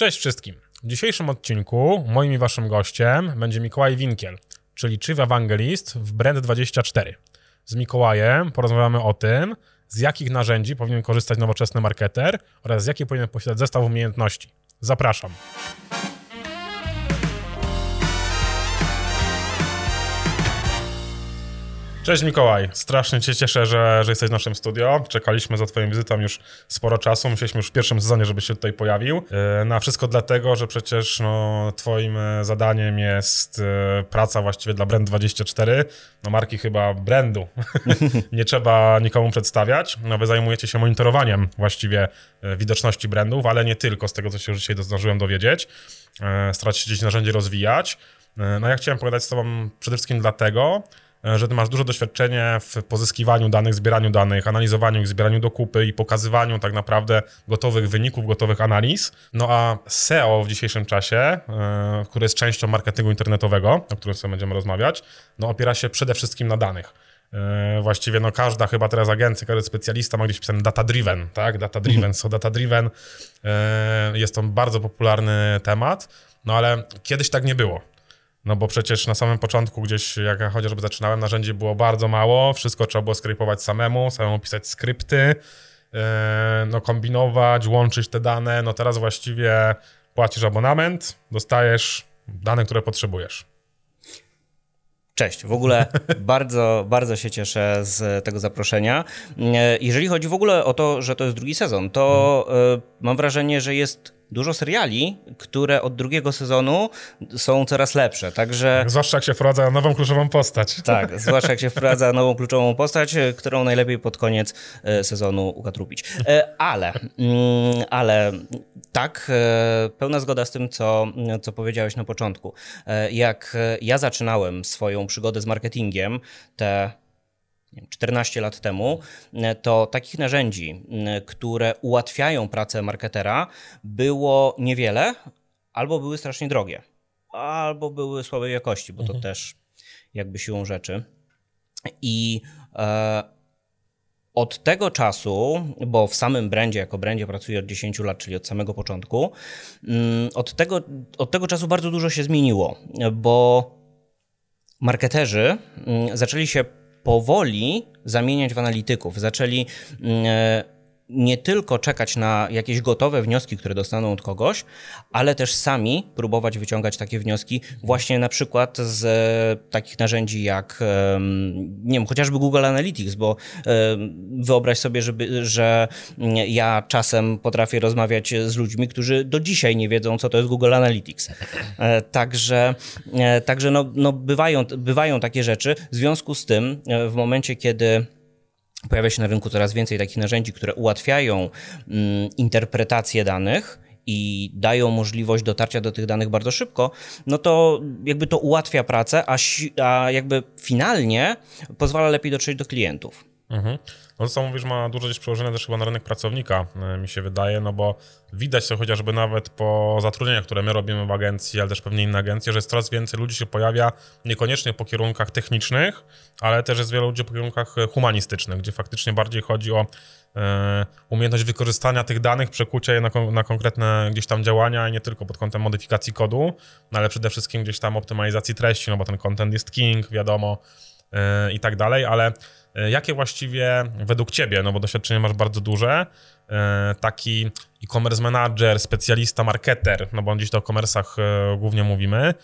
Cześć wszystkim. W dzisiejszym odcinku moim i waszym gościem będzie Mikołaj Winkiel, czyli Chief Evangelist w Brand24. Z Mikołajem porozmawiamy o tym, z jakich narzędzi powinien korzystać nowoczesny marketer oraz z jakich powinien posiadać zestaw umiejętności. Zapraszam. Cześć Mikołaj, strasznie cię cieszę, że, że jesteś w naszym studio. Czekaliśmy za twoją wizytą już sporo czasu, myśleliśmy już w pierwszym sezonie, żebyś się tutaj pojawił. E, na wszystko dlatego, że przecież no, twoim e, zadaniem jest e, praca właściwie dla Brand24, no marki chyba brandu. Nie trzeba nikomu przedstawiać. No, wy zajmujecie się monitorowaniem właściwie widoczności brandów, ale nie tylko, z tego co się już dzisiaj zdążyłem dowiedzieć. Staracie się gdzieś narzędzie rozwijać. No ja chciałem pogadać z tobą przede wszystkim dlatego, że ty masz duże doświadczenie w pozyskiwaniu danych, zbieraniu danych, analizowaniu ich, zbieraniu do kupy i pokazywaniu tak naprawdę gotowych wyników, gotowych analiz. No a SEO w dzisiejszym czasie, e, który jest częścią marketingu internetowego, o którym sobie będziemy rozmawiać, no opiera się przede wszystkim na danych. E, właściwie no każda chyba teraz agencja, każdy specjalista ma gdzieś pisane data driven, tak? Data driven, mhm. so data driven. Jest to bardzo popularny temat, no ale kiedyś tak nie było. No bo przecież na samym początku gdzieś, jak ja chociażby zaczynałem, narzędzi było bardzo mało, wszystko trzeba było skrypować samemu, samemu pisać skrypty, e, no kombinować, łączyć te dane. No teraz właściwie płacisz abonament, dostajesz dane, które potrzebujesz. Cześć, w ogóle bardzo, bardzo się cieszę z tego zaproszenia. E, jeżeli chodzi w ogóle o to, że to jest drugi sezon, to hmm. mam wrażenie, że jest dużo seriali, które od drugiego sezonu są coraz lepsze, także... Zwłaszcza jak się wprowadza nową kluczową postać. Tak, zwłaszcza jak się wprowadza nową kluczową postać, którą najlepiej pod koniec e, sezonu ukatrupić. E, ale, mm, ale tak, e, pełna zgoda z tym, co, co powiedziałeś na początku. Jak ja zaczynałem swoją przygodę z marketingiem, te 14 lat temu, to takich narzędzi, które ułatwiają pracę marketera, było niewiele, albo były strasznie drogie, albo były słabej jakości, bo to mhm. też jakby siłą rzeczy. I e, od tego czasu, bo w samym brandzie, jako brandzie pracuję od 10 lat, czyli od samego początku, od tego, od tego czasu bardzo dużo się zmieniło, bo marketerzy zaczęli się powoli zamieniać w analityków. Zaczęli mm, e, nie tylko czekać na jakieś gotowe wnioski, które dostaną od kogoś, ale też sami próbować wyciągać takie wnioski właśnie na przykład z e, takich narzędzi jak nie wiem, chociażby Google Analytics, bo wyobraź sobie, żeby, że ja czasem potrafię rozmawiać z ludźmi, którzy do dzisiaj nie wiedzą, co to jest Google Analytics. E, także, e, także no, no bywają, bywają takie rzeczy. W związku z tym, w momencie, kiedy Pojawia się na rynku coraz więcej takich narzędzi, które ułatwiają mm, interpretację danych i dają możliwość dotarcia do tych danych bardzo szybko, no to jakby to ułatwia pracę, a, jakby finalnie pozwala lepiej dotrzeć do klientów. Mhm. No to co mówisz ma dużo gdzieś przełożone też chyba na rynek pracownika, e, mi się wydaje, no bo widać to chociażby nawet po zatrudnieniach, które my robimy w agencji, ale też pewnie inne agencje, że jest coraz więcej ludzi się pojawia niekoniecznie po kierunkach technicznych, ale też jest wielu ludzi po kierunkach e, humanistycznych, gdzie faktycznie bardziej chodzi o e, umiejętność wykorzystania tych danych, przekucia je na, na, konkretne gdzieś tam działania nie tylko pod kątem modyfikacji kodu, no ale przede wszystkim gdzieś tam optymalizacji treści, no bo ten content jest king, wiadomo, e, i tak dalej, ale jakie właściwie według Ciebie, no bo doświadczenie masz bardzo duże, e, taki e-commerce manager, specjalista, marketer, no bo dziś to o komersach e, głównie mówimy,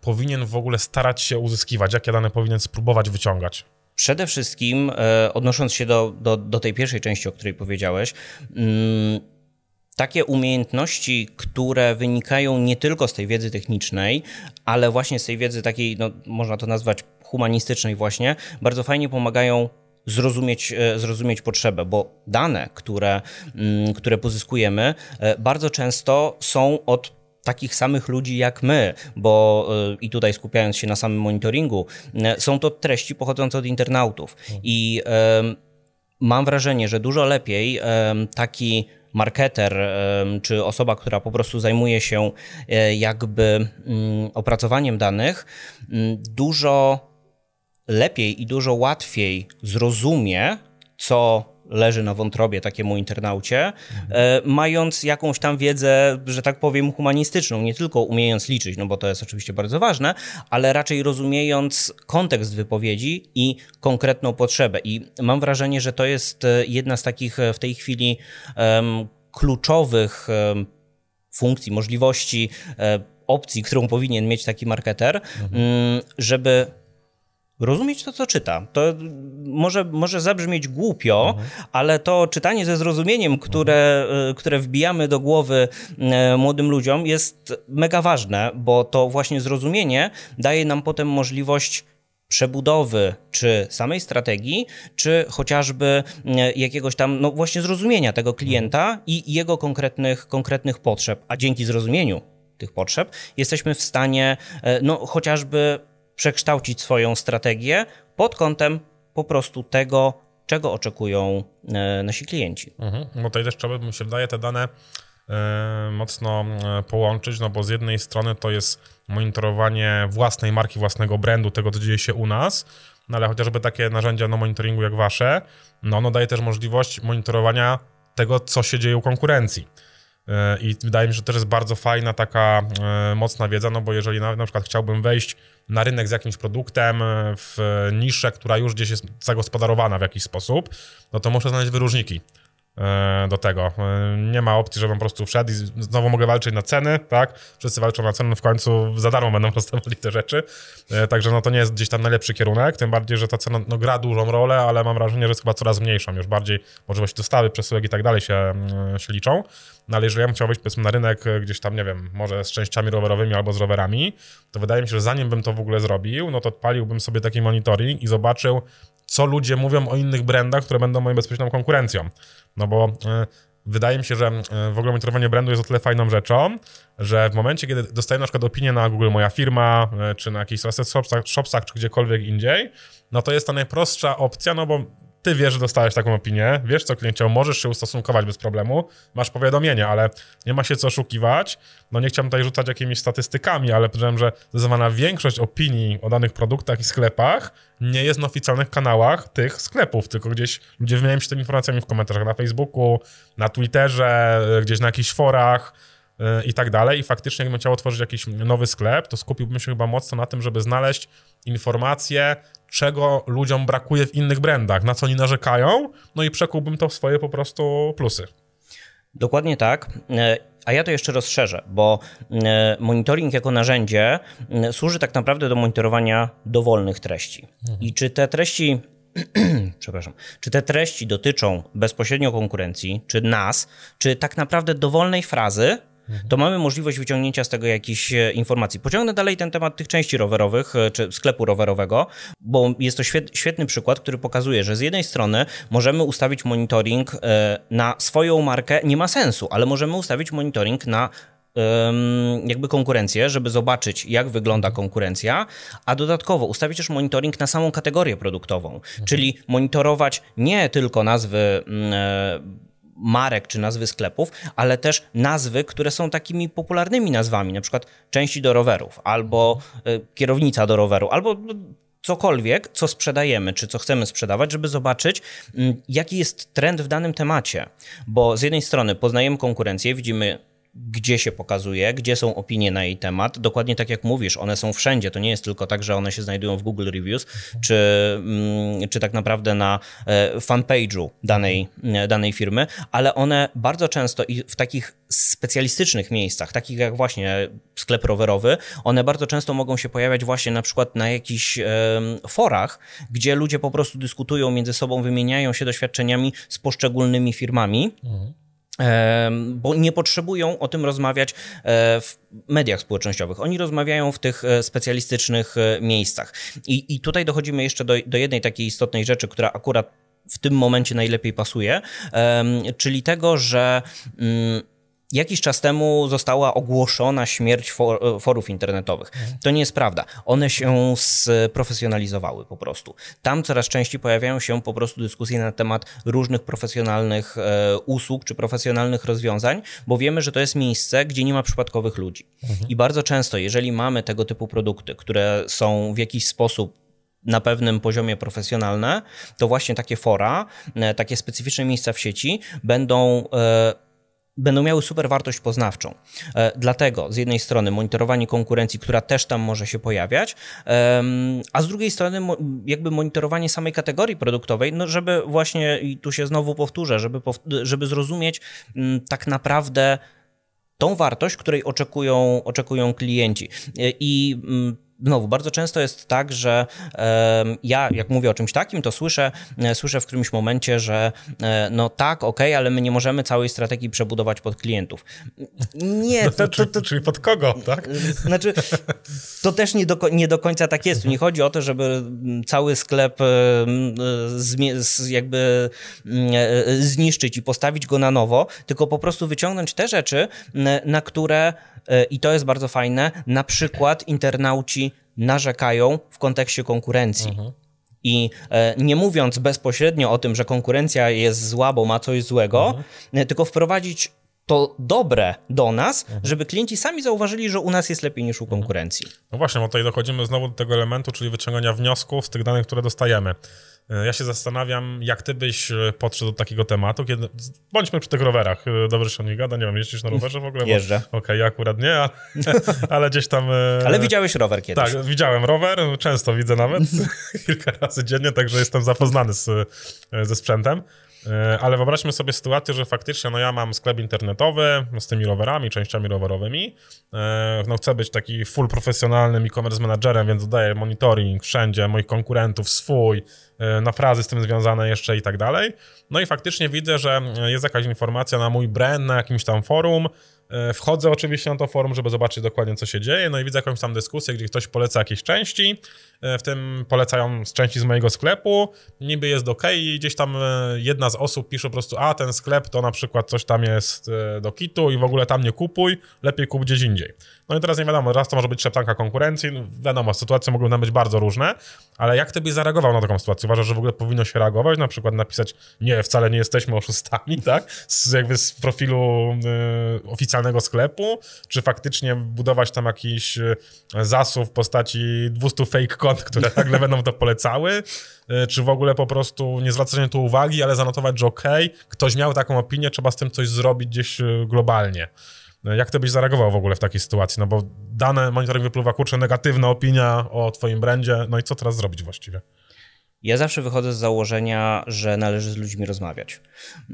powinien w ogóle starać się uzyskiwać? Jakie dane powinien spróbować wyciągać? Przede wszystkim, odnosząc się do, do, do tej pierwszej części, o której powiedziałeś, mm, takie umiejętności, które wynikają nie tylko z tej wiedzy technicznej, ale właśnie z tej wiedzy takiej, no, można to nazwać humanistycznej właśnie, bardzo fajnie pomagają zrozumieć, e, zrozumieć potrzebę, bo dane, które, mm, które pozyskujemy, e, bardzo często są od takich samych ludzi jak my, bo e, i tutaj skupiając się na samym monitoringu, są to treści pochodzące od internautów. I mam wrażenie, że dużo lepiej taki marketer czy osoba, która po prostu zajmuje się jakby mm, opracowaniem danych, mm, dużo lepiej i dużo łatwiej zrozumie, co leży na wątrobie takiemu internaucie, e, mając jakąś tam wiedzę, że tak powiem, humanistyczną, nie tylko umiejąc liczyć, no bo to jest oczywiście bardzo ważne, ale raczej rozumiejąc kontekst wypowiedzi i konkretną potrzebę. I mam wrażenie, że to jest e, jedna z takich e, w tej chwili um, kluczowych um, funkcji, możliwości, um, opcji, którą powinien mieć taki marketer, mhm. żeby rozumieć to, co czyta. To może, może zabrzmieć głupio, mhm. ale to czytanie ze zrozumieniem, które, mhm. które wbijamy do głowy e, młodym ludziom jest mega ważne, bo to właśnie zrozumienie daje nam potem możliwość przebudowy czy samej strategii, czy chociażby e, jakiegoś tam, no właśnie zrozumienia tego klienta i jego konkretnych, konkretnych potrzeb. A dzięki zrozumieniu tych potrzeb jesteśmy w stanie, no chociażby przekształcić swoją strategię pod kątem po prostu tego, czego oczekują e, nasi klienci. Mhm. Bo tutaj też trzeba, mi się wydaje, te dane e, mocno e, połączyć, no bo z jednej strony to jest monitorowanie własnej marki, własnego brandu, tego, co dzieje się u nas, no ale chociażby takie narzędzia no monitoringu jak wasze, no ono daje też możliwość monitorowania tego, co się dzieje u konkurencji. I wydaje mi się, że też jest bardzo fajna taka mocna wiedza, no bo jeżeli na, na przykład chciałbym wejść na rynek z jakimś produktem e, w niszę, która już gdzieś jest zagospodarowana w jakiś sposób, no to muszę znaleźć wyróżniki do tego. E, nie ma opcji, żebym po prostu wszedł i znowu mogę walczyć na ceny, tak? Wszyscy walczą na ceny, w końcu za darmo będą dostawali te rzeczy. Także no to nie jest gdzieś tam najlepszy kierunek, tym bardziej, że ta cena no, gra dużą rolę, ale mam wrażenie, że jest chyba coraz mniejszą. Już bardziej możliwości dostawy, przesyłek i tak dalej się, się liczą. No ale jeżeli ja bym chciał wejść powiedzmy na rynek e, gdzieś tam, nie wiem, może z częściami rowerowymi albo z rowerami, to wydaje mi się, że zanim bym to w ogóle zrobił, no to odpaliłbym sobie taki monitoring i zobaczył, co ludzie mówią o innych brandach, które będą moją bezpośrednią konkurencją. No bo y, wydaje mi się, że y, w ogóle monitorowanie brandu jest o tyle fajną rzeczą, że w momencie, kiedy dostaję na przykład opinię na Google Moja Firma, y, czy na jakichś shopsach, shopsach, czy gdziekolwiek indziej, no to jest ta najprostsza opcja, no bo ty wiesz, że dostałeś taką opinię, wiesz, co klient chciał, możesz się ustosunkować bez problemu, masz powiadomienie, ale nie ma się co oszukiwać. No nie chciałem tutaj rzucać jakimiś statystykami, ale powiedziałem, że zdecydowana większość opinii o danych produktach i sklepach nie jest na oficjalnych kanałach tych sklepów, tylko gdzieś ludzie wymieniają się tymi informacjami w komentarzach na Facebooku, na Twitterze, gdzieś na jakichś forach i tak dalej. I faktycznie, jakbym chciał otworzyć jakiś nowy sklep, to skupiłbym się chyba mocno na tym, żeby znaleźć informacje, czego ludziom brakuje w innych brandach, na co oni narzekają, no i przekułbym to w swoje po prostu plusy. Dokładnie tak. E, a ja to jeszcze rozszerzę, bo e, monitoring jako narzędzie służy tak naprawdę do monitorowania dowolnych treści. Mhm. I czy te treści przepraszam, czy te treści dotyczą bezpośrednio konkurencji, czy nas, czy tak naprawdę dowolnej frazy, to mamy możliwość wyciągnięcia z tego jakichś e, informacji. Pociągnę dalej ten temat tych części rowerowych, e, czy sklepu rowerowego, bo jest to świetny przykład, który pokazuje, że z jednej strony możemy ustawić monitoring e, na swoją markę, nie ma sensu, ale możemy ustawić monitoring na jakby konkurencję, żeby zobaczyć, jak wygląda konkurencja, a dodatkowo ustawić też monitoring na samą kategorię produktową, mhm. czyli monitorować nie tylko nazwy marek czy nazwy sklepów, ale też nazwy, które są takimi popularnymi nazwami, na przykład części do rowerów, albo e, kierownica do roweru, albo cokolwiek, co sprzedajemy, czy co chcemy sprzedawać, żeby zobaczyć, mm, jaki jest trend w danym temacie. Bo z jednej strony poznajemy konkurencję, widzimy gdzie się pokazuje, gdzie są opinie na jej temat. Dokładnie tak jak mówisz, one są wszędzie. To nie jest tylko tak, że one się znajdują w Google Reviews, czy, mm, czy tak naprawdę na e, fanpage'u danej, e, danej firmy, ale one bardzo często i w takich specjalistycznych miejscach, takich jak właśnie sklep rowerowy, one bardzo często mogą się pojawiać właśnie na przykład na jakichś forach, gdzie ludzie po prostu dyskutują między sobą, wymieniają się doświadczeniami z poszczególnymi firmami. Mhm bo nie potrzebują o tym rozmawiać e, w mediach społecznościowych. Oni rozmawiają w tych e, specjalistycznych e, miejscach. I, i tutaj dochodzimy jeszcze do, do jednej takiej istotnej rzeczy, która akurat w tym momencie najlepiej pasuje, czyli tego, że mm, Jakiś czas temu ogłoszona śmierć for, forów internetowych. To nie jest prawda. One się sprofesjonalizowały po prostu. Tam coraz częściej pojawiają się po prostu dyskusje na temat różnych profesjonalnych e, usług czy profesjonalnych rozwiązań, bo wiemy, że to jest miejsce, gdzie nie ma przypadkowych ludzi. Mhm. I bardzo często, jeżeli mamy tego typu produkty, które są w jakiś sposób na pewnym poziomie profesjonalne, to właśnie takie fora, takie specyficzne miejsca w sieci będą będą miały super wartość poznawczą. E, dlatego z jednej strony monitorowanie konkurencji, która też tam może się pojawiać, a z drugiej strony jakby monitorowanie samej kategorii produktowej, no żeby właśnie, i tu się znowu powtórzę, żeby, żeby zrozumieć mm, tak naprawdę tą wartość, której oczekują, oczekują klienci. E, I mm, znowu, bardzo często jest tak, że e, ja, jak mówię o czymś takim, to słyszę, e, słyszę w którymś momencie, że e, no tak, ok, ale my nie możemy całej strategii przebudować pod klientów. Nie. No, to, to, to, czyli pod kogo, tak? Znaczy, to też nie do, nie do końca tak jest. Tu nie chodzi o to, żeby cały sklep jakby zniszczyć i postawić go na nowo, tylko po prostu wyciągnąć te rzeczy, na które i to jest bardzo fajne, na przykład internauci narzekają w kontekście konkurencji. Mhm. I e, nie mówiąc bezpośrednio o tym, że konkurencja jest zła, bo ma coś złego, mhm. E, tylko wprowadzić to dobre do nas, mhm. żeby klienci sami zauważyli, że u nas jest lepiej niż u mhm. konkurencji. No właśnie, bo tutaj dochodzimy znowu do tego elementu, czyli wyciągania wniosków z tych danych, które dostajemy. E, ja się zastanawiam, jak ty byś e, podszedł do takiego tematu, kiedy... Bądźmy przy tych rowerach. E, dobrze się o nich gada, nie wiem, jeździsz na rowerze w ogóle? Jeżdżę. Okej, okay, ja akurat nie, ale, ale, gdzieś tam... Ale widziałeś rower kiedyś? Tak, widziałem rower, często widzę nawet, kilka razy dziennie, także jestem zapoznany z, ze sprzętem. Ale wyobraźmy sobie sytuację, że faktycznie no ja mam sklep internetowy z tymi rowerami, częściami rowerowymi. No chcę być taki full profesjonalnym e-commerce managerem, więc dodaję monitoring wszędzie, moich konkurentów, swój, E, na frazy z tym związane jeszcze i tak dalej. No i faktycznie widzę, że jest jakaś informacja na mój brand, na jakimś tam forum, E, wchodzę oczywiście na to forum, żeby zobaczyć dokładnie, co się dzieje, no i widzę jakąś tam dyskusję, gdzie ktoś poleca jakieś części, e, w tym polecają z części z mojego sklepu, niby jest ok i gdzieś tam e, jedna z osób pisze po prostu, a ten sklep to na przykład coś tam jest do kitu i w ogóle tam nie kupuj, lepiej kup gdzieś indziej. No i teraz nie wiadomo, raz to może być szeptanka konkurencji, no wiadomo, sytuacje mogą tam być bardzo różne, ale jak ty byś zareagował na taką sytuację? Uważasz, że w ogóle powinno się reagować, na przykład napisać, nie, wcale nie jesteśmy oszustami, tak? Z, jakby z profilu y, oficjalnego sklepu, czy faktycznie budować tam jakiś e, zasób w postaci 200 fake kont, które nagle będą to polecały, e, czy w ogóle po prostu nie zwracać na to uwagi, ale zanotować, że okej, okay, ktoś miał taką opinię, trzeba z tym coś zrobić gdzieś e, globalnie. Jak ty byś zareagował w ogóle w takiej sytuacji? No bo dane monitoring wypływa, kurczę, negatywna opinia o twoim brandzie, no i co teraz zrobić właściwie? Ja zawsze wychodzę z założenia, że należy z ludźmi rozmawiać.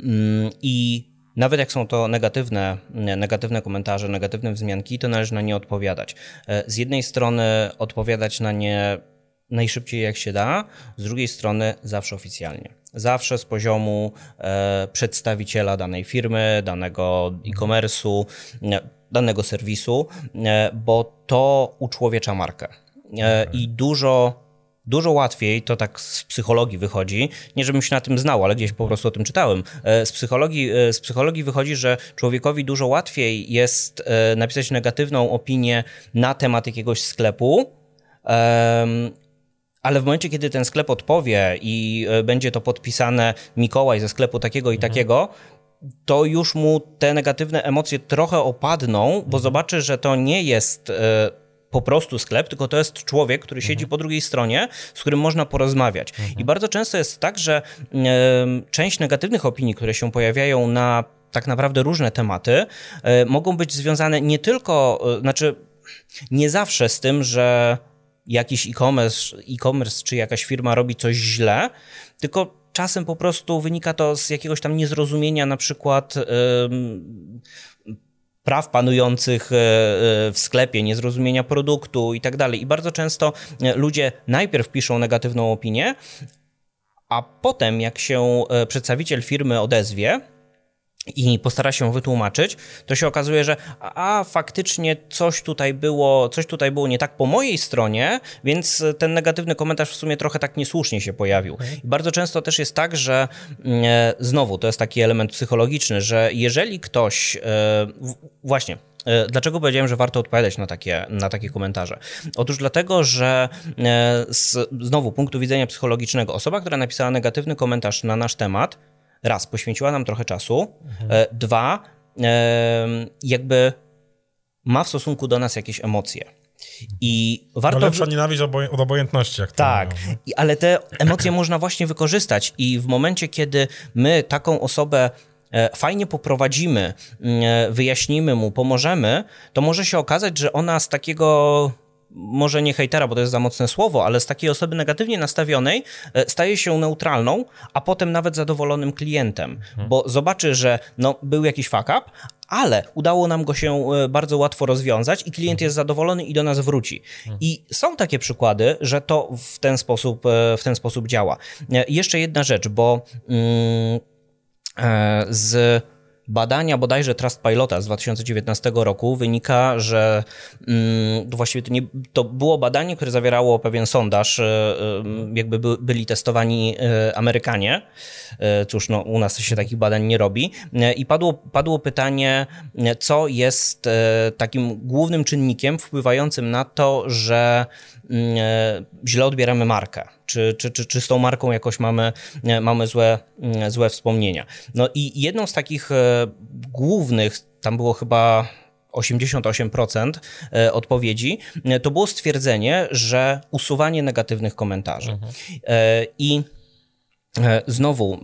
Mm, I nawet jak są to negatywne, negatywne komentarze, negatywne wzmianki, to należy na nie odpowiadać. E, z jednej strony odpowiadać na nie najszybciej jak się da, z drugiej strony zawsze oficjalnie. Zawsze z poziomu e, przedstawiciela danej firmy, danego e-commerce'u, danego serwisu, e, bo to uczłowiecza markę. E, I dużo dużo łatwiej, to tak z psychologii wychodzi, nie żebym się na tym znał, ale gdzieś po prostu o tym czytałem. E, z psychologii, e, z psychologii wychodzi, że człowiekowi dużo łatwiej jest e, napisać negatywną opinię na temat jakiegoś sklepu, ale w momencie, kiedy ten sklep odpowie i będzie to podpisane Mikołaj ze sklepu takiego i mhm. takiego, to już mu te negatywne emocje trochę opadną, bo mhm. zobaczy, że to nie jest po prostu sklep, tylko to jest człowiek, który siedzi mhm. po drugiej stronie, z którym można porozmawiać. Mhm. I bardzo często jest tak, że y, część negatywnych opinii, które się pojawiają na tak naprawdę różne tematy, y, mogą być związane nie tylko, y, znaczy nie zawsze z tym, że jakiś e-commerce, e-commerce czy jakaś firma robi coś źle, tylko czasem po prostu wynika to z jakiegoś tam niezrozumienia, na przykład praw panujących e, e, w sklepie, niezrozumienia produktu i tak dalej. I bardzo często e, ludzie najpierw piszą negatywną opinię, a potem, jak się przedstawiciel firmy odezwie, i postara się wytłumaczyć, to się okazuje, że a, a, faktycznie coś tutaj było, coś tutaj było nie tak po mojej stronie, więc ten negatywny komentarz w sumie trochę tak niesłusznie się pojawił. Okay. bardzo często też jest tak, że e, znowu to jest taki element psychologiczny, że jeżeli ktoś e, właśnie e, Dlaczego powiedziałem, że warto odpowiadać na takie, na takie komentarze? Otóż dlatego, że e, z znowu punktu widzenia psychologicznego osoba, która napisała negatywny komentarz na nasz temat, raz, poświęciła nam trochę czasu, mhm. dwa, jakby ma w stosunku do nas jakieś emocje. I warto... No lepsza nienawiść od obojętności. Jak tak, I, ale te emocje można właśnie wykorzystać i w momencie, kiedy my taką osobę e, fajnie poprowadzimy, mm, e, wyjaśnimy mu, pomożemy, to może się okazać, że ona z takiego może nie hejtera, bo to jest za mocne słowo, ale z takiej osoby negatywnie nastawionej e, staje się neutralną, a potem nawet zadowolonym klientem, mhm. bo zobaczy, że no, był jakiś fuck up, ale udało nam go się e, bardzo łatwo rozwiązać i klient jest zadowolony i do nas wróci. Mhm. I są takie przykłady, że to w ten sposób, e, w ten sposób działa. Jeszcze jedna rzecz, bo mm, z badania bodajże Trustpilota z 2019 roku wynika, że mm, właściwie to, nie, to było badanie, które zawierało pewien sondaż, e, e, jakby by, byli testowani e, Amerykanie. Cóż, no, u nas się takich badań nie robi. I padło, padło pytanie, co jest takim głównym czynnikiem wpływającym na to, że Mm, źle odbieramy markę, czy, czy, czy, czy z tą marką jakoś mamy, e, mamy złe, mm, złe wspomnienia. No i jedną z takich e, głównych, tam było chyba 88% odpowiedzi, to było stwierdzenie, że usuwanie negatywnych komentarzy. Mhm. I znowu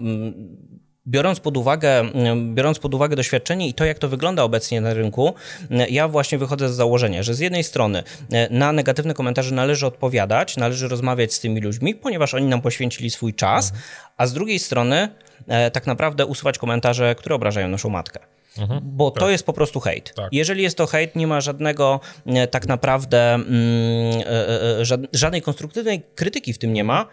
Biorąc pod, uwagę, biorąc pod uwagę doświadczenie i to, jak to wygląda obecnie na rynku, ja właśnie wychodzę z założenia, że z jednej strony na negatywne komentarze należy odpowiadać, należy rozmawiać z tymi ludźmi, ponieważ oni nam poświęcili swój czas, mhm. a z drugiej strony e, tak naprawdę usuwać komentarze, które obrażają naszą matkę. Mhm, bo tak. to jest po prostu hejt. Tak. Jeżeli jest to hejt, nie ma żadnego e, tak naprawdę mm, e, żadnej konstruktywnej krytyki w tym nie ma,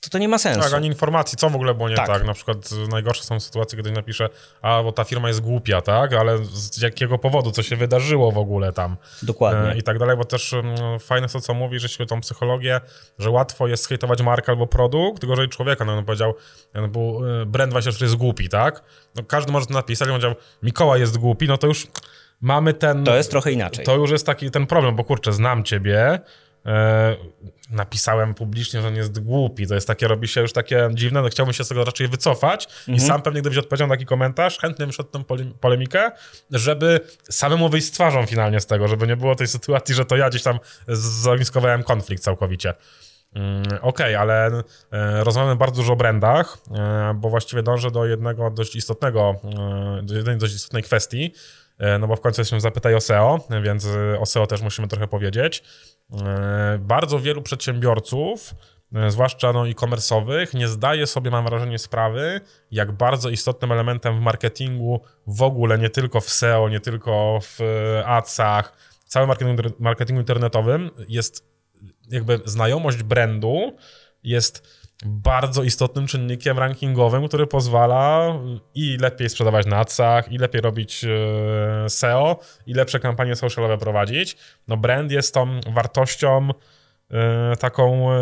to to nie ma sensu. Tak, ani informacji, co w ogóle było nie tak. tak. Na przykład najgorsze są sytuacje, kiedy napisze, a bo ta firma jest głupia, tak, ale z jakiego powodu, co się wydarzyło w ogóle tam. Dokładnie. E, I tak dalej, bo też mm, fajne jest to, co mówi, że jeśli tą psychologię, że łatwo jest hejtować markę albo produkt, gorzej człowieka. No on powiedział, no, bo e, brand właśnie jest głupi, tak? No każdy może to napisać, on powiedział, Mikołaj jest głupi, no to już mamy ten... To jest trochę inaczej. To już jest taki ten problem, bo kurczę, znam ciebie, e, napisałem publicznie, że on jest głupi. To jest takie, robi się już takie dziwne, no chciałbym się z tego raczej wycofać mhm. i sam pewnie gdybyś odpowiedział na taki komentarz, chętnie bym szedł tę polemikę, żeby samemu wyjść z twarzą finalnie z tego, żeby nie było tej sytuacji, że to ja gdzieś tam zogniskowałem konflikt całkowicie. Mm, okej, okay, ale e, rozmawiamy bardzo dużo o brandach, e, bo właściwie dążę do jednego dość istotnego, e, do jednej dość istotnej kwestii, no bo w końcu jesteśmy Zapytaj o SEO, więc o SEO też musimy trochę powiedzieć. E, bardzo wielu przedsiębiorców, e, zwłaszcza no, e-commerce'owych, nie zdaje sobie, mam wrażenie, sprawy, jak bardzo istotnym elementem w marketingu w ogóle, nie tylko w SEO, nie tylko w e, adsach, całym marketingu, marketingu internetowym jest jakby znajomość brandu, jest bardzo istotnym czynnikiem rankingowym, który pozwala i lepiej sprzedawać na adsach, i lepiej robić e, SEO, i lepsze kampanie socialowe prowadzić. No brand jest tą wartością taką, e,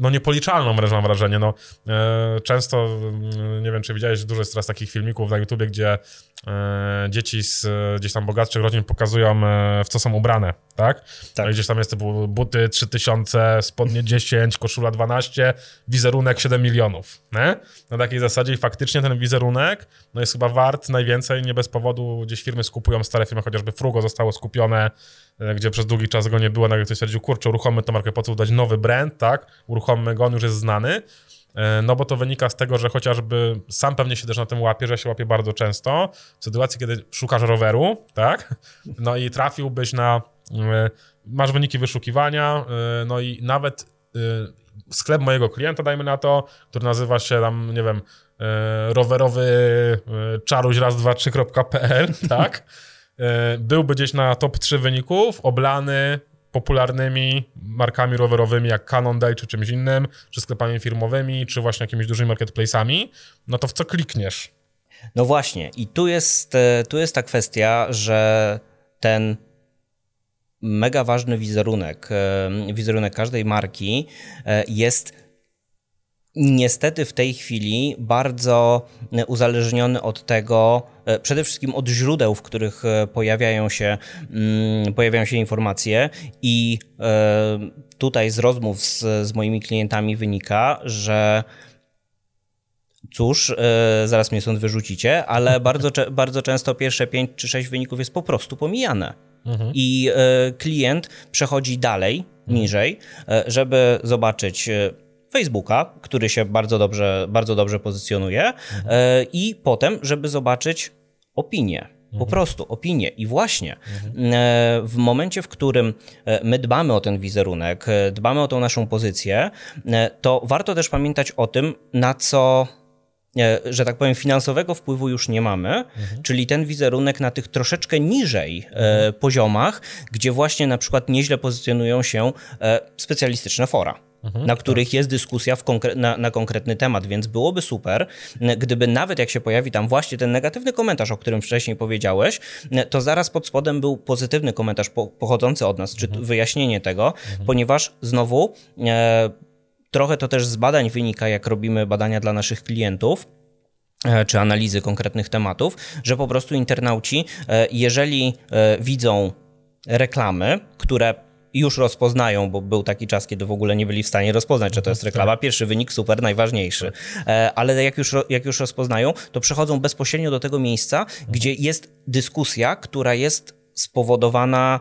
no niepoliczalną wręcz mam wrażenie, no e, często, mm, nie wiem czy widziałeś, dużo jest teraz takich filmików na YouTubie, gdzie dzieci z gdzieś tam bogatszych rodzin pokazują w co są ubrane, tak? tak. Gdzieś tam jest typu buty 3000, spodnie 10, koszula 12, wizerunek 7 milionów, nie? Na takiej zasadzie i faktycznie ten wizerunek, no jest chyba wart najwięcej, nie bez powodu gdzieś firmy skupują stare firmy, chociażby Frugo zostało skupione E, gdzie przez długi czas go nie było, nagle ktoś stwierdził, kurczę, uruchommy tę markę, po co dać nowy brand, tak, uruchommy go, on już jest znany, e, no bo to wynika z tego, że chociażby sam pewnie się też na tym łapie, że się łapie bardzo często, w sytuacji, kiedy szukasz roweru, tak, no i trafiłbyś na, e, masz wyniki wyszukiwania, no i nawet sklep mojego klienta, dajmy na to, który nazywa się tam, nie wiem, rowerowy czaruś raz, dwa, trzy.pl, tak, E, byłby gdzieś na top 3 wyników, oblany popularnymi markami rowerowymi jak Cannondale czy czymś innym, czy sklepami firmowymi, czy właśnie jakimiś dużymi marketplace'ami, no to w co klikniesz? No właśnie i tu jest, e, tu jest ta kwestia, że ten mega ważny wizerunek, e, wizerunek każdej marki jest niestety w tej chwili bardzo uzależniony od tego, e, przede wszystkim od źródeł, w których e, pojawiają się, mm, pojawiają się informacje i e, tutaj z rozmów z, z moimi klientami wynika, że cóż, zaraz mnie stąd wyrzucicie, ale bardzo, bardzo często pierwsze 5 czy 6 wyników jest po prostu pomijane. mhm. i e, klient przechodzi dalej, mhm. niżej, e, żeby zobaczyć e, Facebooka, który się bardzo dobrze, bardzo dobrze pozycjonuje mhm. i potem, żeby zobaczyć opinię. Po mhm. prostu opinię. I właśnie mhm. w momencie, w którym my dbamy o ten wizerunek, dbamy o tą naszą pozycję, to warto też pamiętać o tym, na co E, że tak powiem, finansowego wpływu już nie mamy, mhm. czyli ten wizerunek na tych troszeczkę niżej e, mhm. poziomach, gdzie właśnie na przykład nieźle pozycjonują się e, specjalistyczne fora. Mhm, na których tak. jest dyskusja konkre na, na, konkretny temat, więc byłoby super, gdyby nawet jak się pojawi tam właśnie ten negatywny komentarz, o którym wcześniej powiedziałeś, to zaraz pod spodem był pozytywny komentarz po pochodzący od nas, czy mhm. wyjaśnienie tego, mhm. ponieważ znowu e, Trochę to też z badań wynika, jak robimy badania dla naszych klientów e, czy analizy konkretnych tematów, że po prostu internauci, e, jeżeli e, widzą reklamy, które już rozpoznają, bo był taki czas, kiedy w ogóle nie byli w stanie rozpoznać, że to jest reklama. Pierwszy wynik super, najważniejszy. Ale jak już, jak już rozpoznają, to przechodzą bezpośrednio do tego miejsca, gdzie jest dyskusja, która jest spowodowana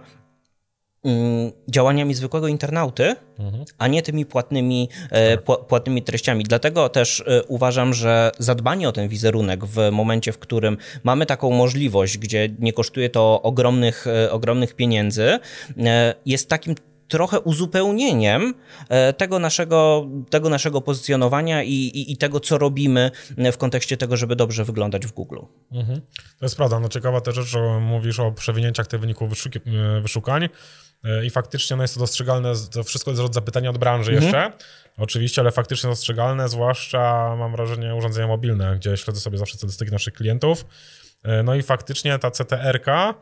działaniami zwykłego internauty, mhm. a nie tymi płatnymi, e, płatnymi treściami. Dlatego też e, uważam, że zadbanie o ten wizerunek w momencie, w którym mamy taką możliwość, gdzie nie kosztuje to ogromnych, e, ogromnych pieniędzy, jest takim trochę uzupełnieniem tego naszego, tego naszego pozycjonowania i, i, i, tego, co robimy w kontekście tego, żeby dobrze wyglądać w Google. Mhm. To jest prawda. No ciekawa też rzecz, że mówisz o przewinięciach tych wyników wyszukań. E, i faktycznie no jest to dostrzegalne, to wszystko jest zapytania od branży mhm. jeszcze, oczywiście, ale faktycznie dostrzegalne, zwłaszcza mam wrażenie urządzenia mobilne, gdzie śledzę sobie zawsze statystyki naszych klientów. E, no i faktycznie ta CTR-ka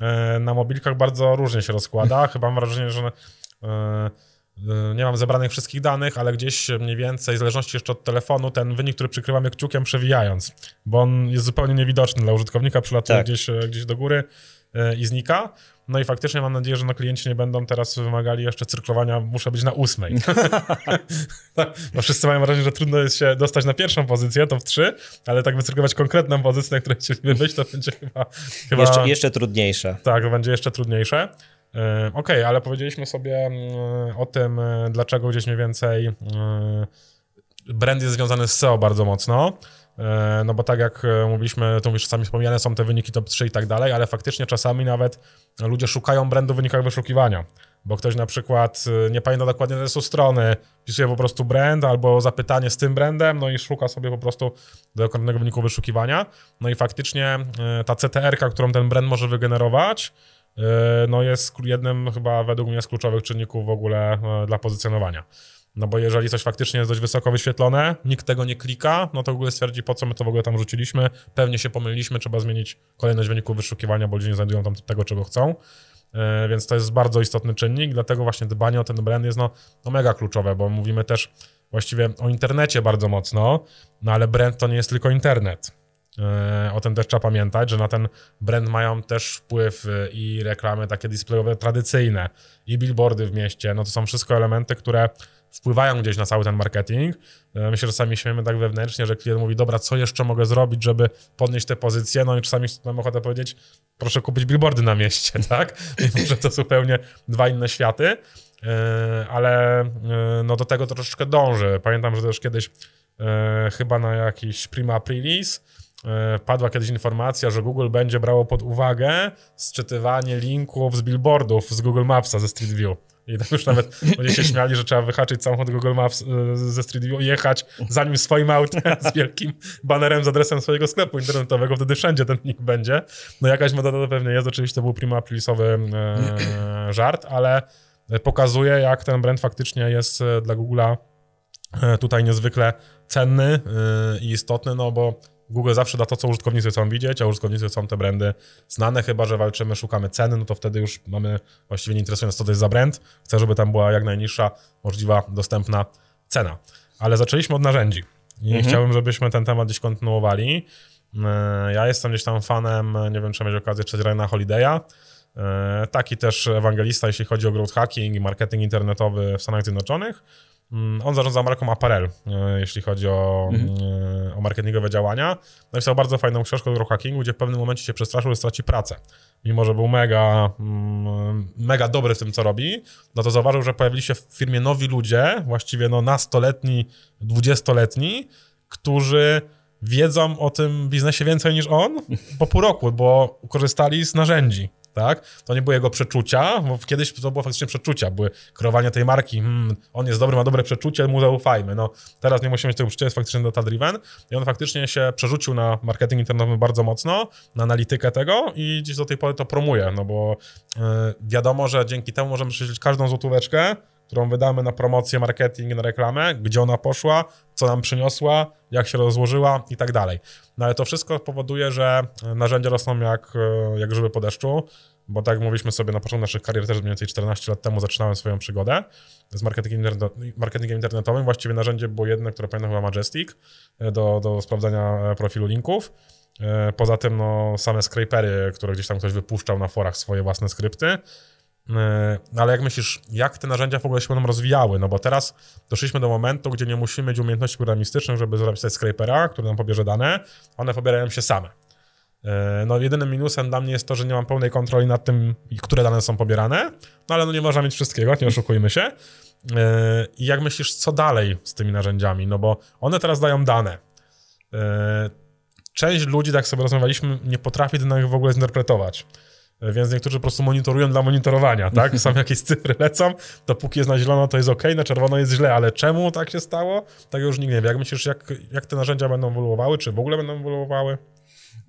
e, na mobilkach bardzo różnie się rozkłada. Chyba mam wrażenie, że nie mam zebranych wszystkich danych, ale gdzieś mniej więcej, w zależności jeszcze od telefonu, ten wynik, który przykrywamy kciukiem przewijając, bo on jest zupełnie niewidoczny dla użytkownika, przylatuje tak. gdzieś, gdzieś do góry i znika. No i faktycznie mam nadzieję, że no klienci nie będą teraz wymagali jeszcze cyrklowania, muszę być na ósmej. no wszyscy mają wrażenie, że trudno jest się dostać na pierwszą pozycję, to w trzy, ale tak wycyrklować konkretną pozycję, na której chcieliby być, to będzie chyba... chyba... Jeszcze, jeszcze trudniejsze. Tak, to będzie jeszcze trudniejsze. Okej, okay, ale powiedzieliśmy sobie mm, o tym, e, dlaczego gdzieś mniej więcej e, brand jest związany z SEO bardzo mocno. E, no bo tak jak mówiliśmy, to już czasami wspomniane są te wyniki top 3 i tak dalej, ale faktycznie czasami nawet ludzie szukają brandu w wynikach wyszukiwania, bo ktoś na przykład nie pamięta dokładnie adresu strony, pisuje po prostu brand albo zapytanie z tym brandem, no i szuka sobie po prostu dokładnego wyniku wyszukiwania. No i faktycznie ta CTR-ka, którą ten brand może wygenerować, no jest jednym chyba według mnie z kluczowych czynników w ogóle dla pozycjonowania. No bo jeżeli coś faktycznie jest dość wysoko wyświetlone, nikt tego nie klika, no to Google stwierdzi, po co my to w ogóle tam rzuciliśmy. Pewnie się pomyliliśmy, trzeba zmienić kolejność wyników wyszukiwania, bo ludzie nie znajdują tam tego, czego chcą. Yy, więc to jest bardzo istotny czynnik, dlatego właśnie dbanie o ten brand jest no, no mega kluczowe, bo mówimy też właściwie o internecie bardzo mocno, no ale brand to nie jest tylko internet. Yy, o tym też trzeba pamiętać, że na ten brand mają też wpływ yy, i reklamy takie displayowe tradycyjne, i billboardy w mieście. No to są wszystko elementy, które wpływają gdzieś na cały ten marketing. E, my się czasami śmiemy tak wewnętrznie, że klient mówi, dobra, co jeszcze mogę zrobić, żeby podnieść te pozycje? No i czasami mam ochotę powiedzieć, proszę kupić billboardy na mieście, tak? Mimo, że to zupełnie dwa inne światy, e, ale e, no do tego troszeczkę dąży. Pamiętam, że też kiedyś chyba na jakiś Prima Aprilis padła kiedyś informacja, że Google będzie brało pod uwagę sczytywanie linków z billboardów z Google Mapsa ze Street View. I tam już nawet ludzie się śmiali, że trzeba wyhaczyć samochód Google Maps e, ze Street View i jechać zanim swoim autem z wielkim banerem z adresem swojego sklepu internetowego, wtedy wszędzie ten nick będzie. No jakaś metoda to pewnie jest, oczywiście to był prima aprilisowy e, żart, ale pokazuje jak ten brand faktycznie jest e, dla Google'a e, tutaj niezwykle cenny e, i istotny, no bo Google zawsze da to, co użytkownicy chcą widzieć, a użytkownicy chcą te brandy znane, chyba że walczymy, szukamy ceny, no to wtedy już mamy, właściwie nie interesuje nas, co to jest za brand. Chcę, żeby tam była jak najniższa możliwa, dostępna cena. Ale zaczęliśmy od narzędzi i mhm. chciałbym, żebyśmy ten temat gdzieś kontynuowali. E, ja jestem gdzieś tam fanem, nie wiem, czy mieć okazję czytać Ryana Holiday'a, e, taki też ewangelista, jeśli chodzi o growth hacking i marketing internetowy w Stanach Zjednoczonych. Mm, on zarządza marką Apparel, e, jeśli chodzi o, mhm. E, o marketingowe działania. Napisał bardzo fajną książkę o growhackingu, gdzie w pewnym momencie się przestraszył, że straci pracę. Mimo, że był mega, mm, mega dobry w tym, co robi, no to zauważył, że pojawili się w firmie nowi ludzie, właściwie no nastoletni, dwudziestoletni, którzy wiedzą o tym biznesie więcej niż on po pół roku, bo korzystali z narzędzi tak? To nie były jego przeczucia, bo kiedyś to było faktycznie przeczucia, były kreowanie tej marki, hmm, on jest dobry, ma dobre przeczucie, mu zaufajmy. No, teraz nie musimy mieć tego przeczucia, jest faktycznie data-driven i on faktycznie się przerzucił na marketing internetowy bardzo mocno, na analitykę tego i gdzieś do tej pory to promuje, no bo yy, wiadomo, że dzięki temu możemy prześledzić każdą złotóweczkę, którą wydamy na promocję, marketing, na reklamę, gdzie ona poszła, co nam przyniosła, jak się rozłożyła i tak dalej. No ale to wszystko powoduje, że narzędzia rosną jak, jak grzyby po deszczu, bo tak mówiliśmy sobie na początku naszych karier, też mniej więcej 14 lat temu zaczynałem swoją przygodę z marketingiem, marketingiem internetowym. Właściwie narzędzie było jedno, które pamiętam chyba Majestic, e, do, do sprawdzania e, profilu linków. E, poza tym no, same scrapery, które gdzieś tam ktoś wypuszczał na forach swoje własne skrypty. Ale jak myślisz, jak te narzędzia w ogóle się będą rozwijały? No bo teraz doszliśmy do momentu, gdzie nie musimy mieć umiejętności programistycznych, żeby zrobić scrapera, który nam pobierze dane. One pobierają się same. E, no, jedynym minusem dla mnie jest to, że nie mam pełnej kontroli nad tym, które dane są pobierane, no ale no nie można mieć wszystkiego, nie oszukujmy się. E, I jak myślisz, co dalej z tymi narzędziami? No bo one teraz dają dane. Część ludzi, tak sobie rozmawialiśmy, nie potrafi tych w ogóle zinterpretować. Więc niektórzy po prostu monitorują dla monitorowania, tak? Są jakieś cyfry lecą, dopóki jest na zielono, to jest ok, na czerwono jest źle, ale czemu tak się stało? Tak już nikt nie wie. Jak myślisz, jak, jak te narzędzia będą ewoluowały, czy w ogóle będą ewoluowały?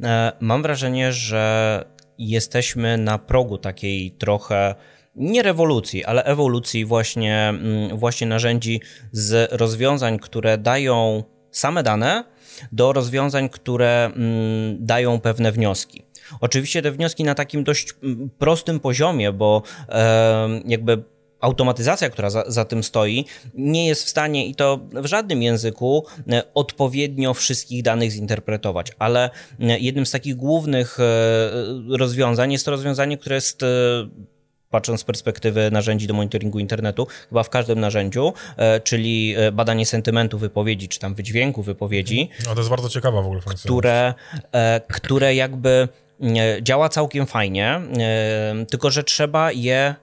E, mam wrażenie, że jesteśmy na progu takiej trochę nie rewolucji, ale ewolucji właśnie, mm, właśnie narzędzi z rozwiązań, które dają same dane, do rozwiązań, które mm, dają pewne wnioski. Oczywiście te wnioski na takim dość mm, prostym poziomie, bo jakby automatyzacja, która za, za, tym stoi, nie jest w stanie i to w żadnym języku e, odpowiednio wszystkich danych zinterpretować, ale e, jednym z takich głównych e, rozwiązań jest to rozwiązanie, które jest patrząc z perspektywy narzędzi do monitoringu internetu, chyba w każdym narzędziu, czyli badanie sentymentu wypowiedzi, czy tam wydźwięku wypowiedzi. No to jest bardzo ciekawa w ogóle funkcja. Które, które jakby działa całkiem fajnie, tylko że trzeba je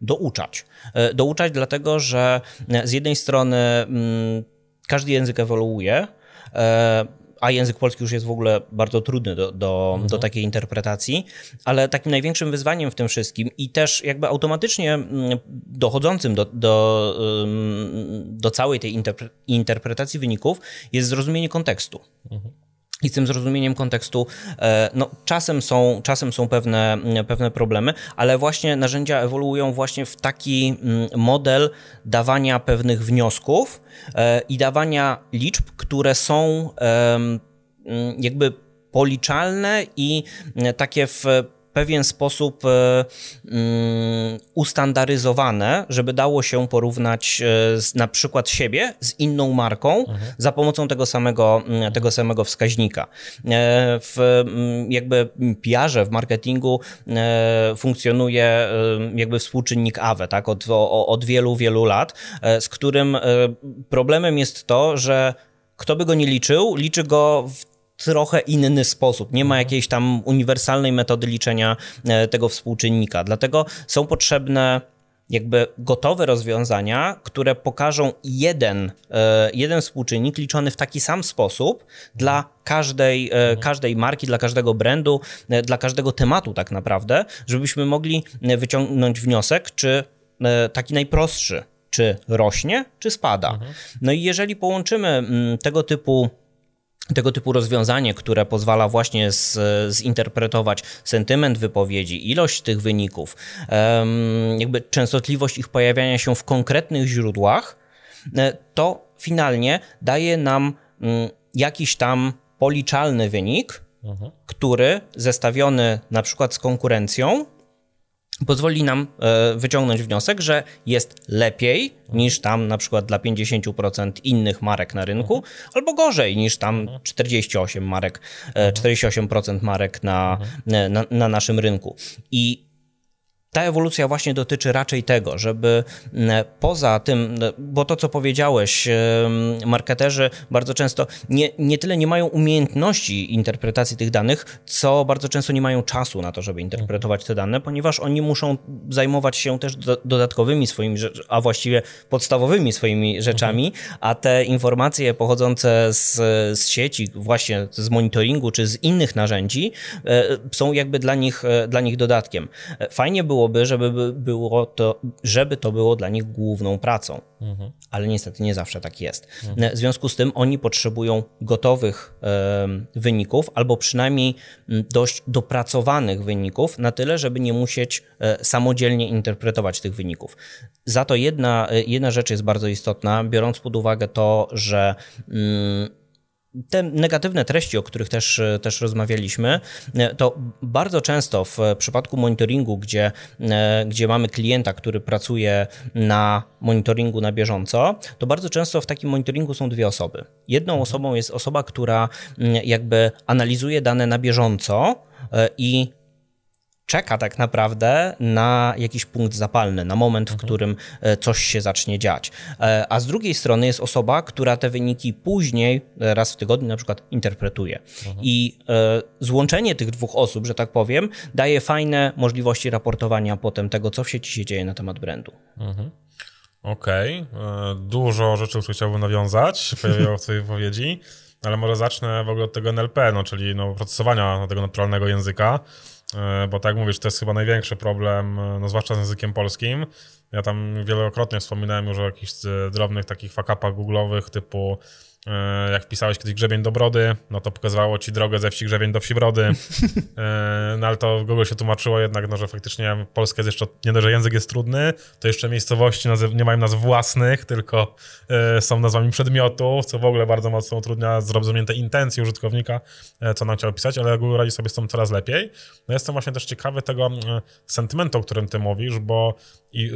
douczać. E, douczać dlatego, że z jednej strony mm, każdy język ewoluuje, e, a język polski już jest w ogóle bardzo trudny do, do, mhm. do takiej interpretacji, ale takim największym wyzwaniem w tym wszystkim i też jakby automatycznie mm, dochodzącym do, do, do całej tej interpretacji wyników jest zrozumienie kontekstu. Mhm i z tym zrozumieniem kontekstu, e, no, czasem są, czasem są pewne, pewne problemy, ale właśnie narzędzia ewoluują właśnie w taki mm, model dawania pewnych wniosków e, i dawania liczb, które są mm, jakby policzalne i takie w pewien sposób e, mm, ustandaryzowane, żeby dało się porównać e, z, na przykład siebie z inną marką mhm. za pomocą tego samego, mm, tego samego wskaźnika. E, w mm, jakby PR-ze, w marketingu funkcjonuje jakby współczynnik AWE, tak, od, od wielu, wielu lat, z którym problemem jest to, że kto by go nie liczył, liczy go w trochę inny sposób. Nie ma jakiejś tam uniwersalnej metody liczenia e, tego współczynnika. Dlatego są potrzebne jakby gotowe rozwiązania, które pokażą jeden, e, jeden współczynnik liczony w taki sam sposób dla każdej, e, mhm. każdej marki, dla każdego brandu, dla każdego tematu tak naprawdę, żebyśmy mogli wyciągnąć wniosek, czy taki najprostszy, czy rośnie, czy spada. Mhm. No i jeżeli połączymy mm, tego typu tego typu rozwiązanie, które pozwala właśnie z, zinterpretować sentyment wypowiedzi, ilość tych wyników, jakby częstotliwość ich pojawiania się w konkretnych źródłach, e, to finalnie daje nam mm, jakiś tam policzalny wynik, mhm. który zestawiony na przykład z konkurencją pozwoli nam e, wyciągnąć wniosek, że jest lepiej niż tam na przykład dla 50% innych marek na rynku, albo gorzej niż tam 48 marek, 48% e, marek na, na, na naszym rynku. I ta ewolucja właśnie dotyczy raczej tego, żeby poza tym, bo to co powiedziałeś, marketerzy bardzo często nie, nie tyle nie mają umiejętności interpretacji tych danych, co bardzo często nie mają czasu na to, żeby interpretować te dane, ponieważ oni muszą zajmować się też do, dodatkowymi swoimi, a właściwie podstawowymi swoimi rzeczami, a te informacje pochodzące z, z sieci, właśnie z monitoringu czy z innych narzędzi e, są jakby dla nich, e, dla nich dodatkiem. E, fajnie byłoby, żeby było to, żeby to było dla nich główną pracą, mhm. ale niestety nie zawsze tak jest. Mhm. W związku z tym oni potrzebują gotowych wyników albo przynajmniej dość dopracowanych wyników na tyle, żeby nie musieć samodzielnie interpretować tych wyników. Za to jedna, jedna rzecz jest bardzo istotna, biorąc pod uwagę to, że mm, te negatywne treści, o których też, też rozmawialiśmy, to bardzo często w przypadku monitoringu, gdzie, gdzie mamy klienta, który pracuje na monitoringu na bieżąco, to bardzo często w takim monitoringu są dwie osoby. Jedną mhm. osobą jest osoba, która mm, jakby analizuje dane na bieżąco e, i czeka tak naprawdę na jakiś punkt zapalny, na moment, w mhm. którym e, coś się zacznie dziać. E, a z drugiej strony jest osoba, która te wyniki później, e, raz w tygodniu na przykład, interpretuje. Mhm. I złączenie tych dwóch osób, że tak powiem, daje fajne możliwości raportowania potem tego, co w sieci się dzieje na temat brandu. Mhm. Okej, okay. dużo rzeczy, które chciałbym nawiązać, pojawiło w twojej wypowiedzi, ale może zacznę w ogóle od tego NLP, no, czyli no, procesowania tego naturalnego języka. E, bo tak mówisz, to jest chyba największy problem, e, no zwłaszcza z językiem polskim. Ja tam wielokrotnie wspominałem już o jakichś e, drobnych takich fakapach googlowych typu jak wpisałeś kiedyś grzebień do brody, no to pokazywało ci drogę ze wsi grzebień do wsi brody. E, no ale to w Google się tłumaczyło jednak, no, że faktycznie polski jest jeszcze, nie dość, że język jest trudny, to jeszcze miejscowości nie mają nazw własnych, tylko e, są nazwami przedmiotów, co w ogóle bardzo mocno utrudnia zrozumienie tej intencji użytkownika, co nam chciał pisać, ale Google radzi sobie z tym coraz lepiej. No jestem właśnie też ciekawy tego sentymentu, o którym ty mówisz, bo i